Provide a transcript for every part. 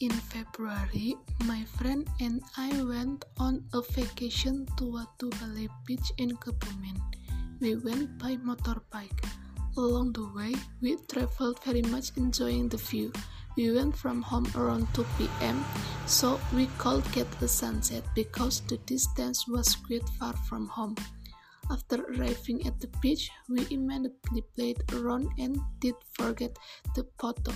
In February, my friend and I went on a vacation to Watu Balai Beach in Kebumen. We went by motorbike. Along the way, we traveled very much enjoying the view. We went from home around 2 p.m., so we could get a sunset because the distance was quite far from home. After arriving at the beach, we immediately played around and did forget the photo.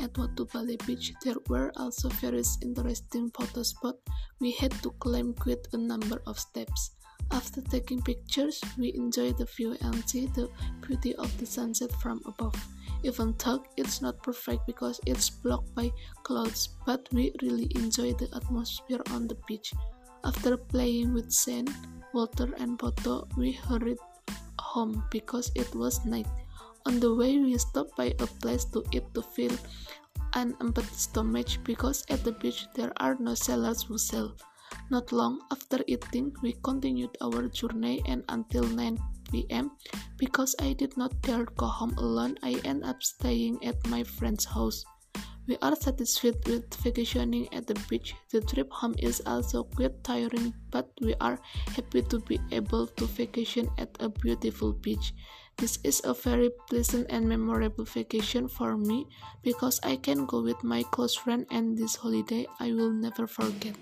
At Watu Balai Beach, there were also various interesting photo spots. We had to climb quite a number of steps. After taking pictures, we enjoyed the view and see the beauty of the sunset from above. Even though it's not perfect because it's blocked by clouds, but we really enjoy the atmosphere on the beach. After playing with sand, water, and photo, we hurried home because it was night. On the way, we stopped by a place to eat to fill an empty stomach because at the beach there are no sellers who sell. Not long after eating, we continued our journey and until 9 p.m. Because I did not dare go home alone, I ended up staying at my friend's house. We are satisfied with vacationing at the beach. The trip home is also quite tiring, but we are happy to be able to vacation at a beautiful beach. This is a very pleasant and memorable vacation for me because I can go with my close friend and this holiday I will never forget.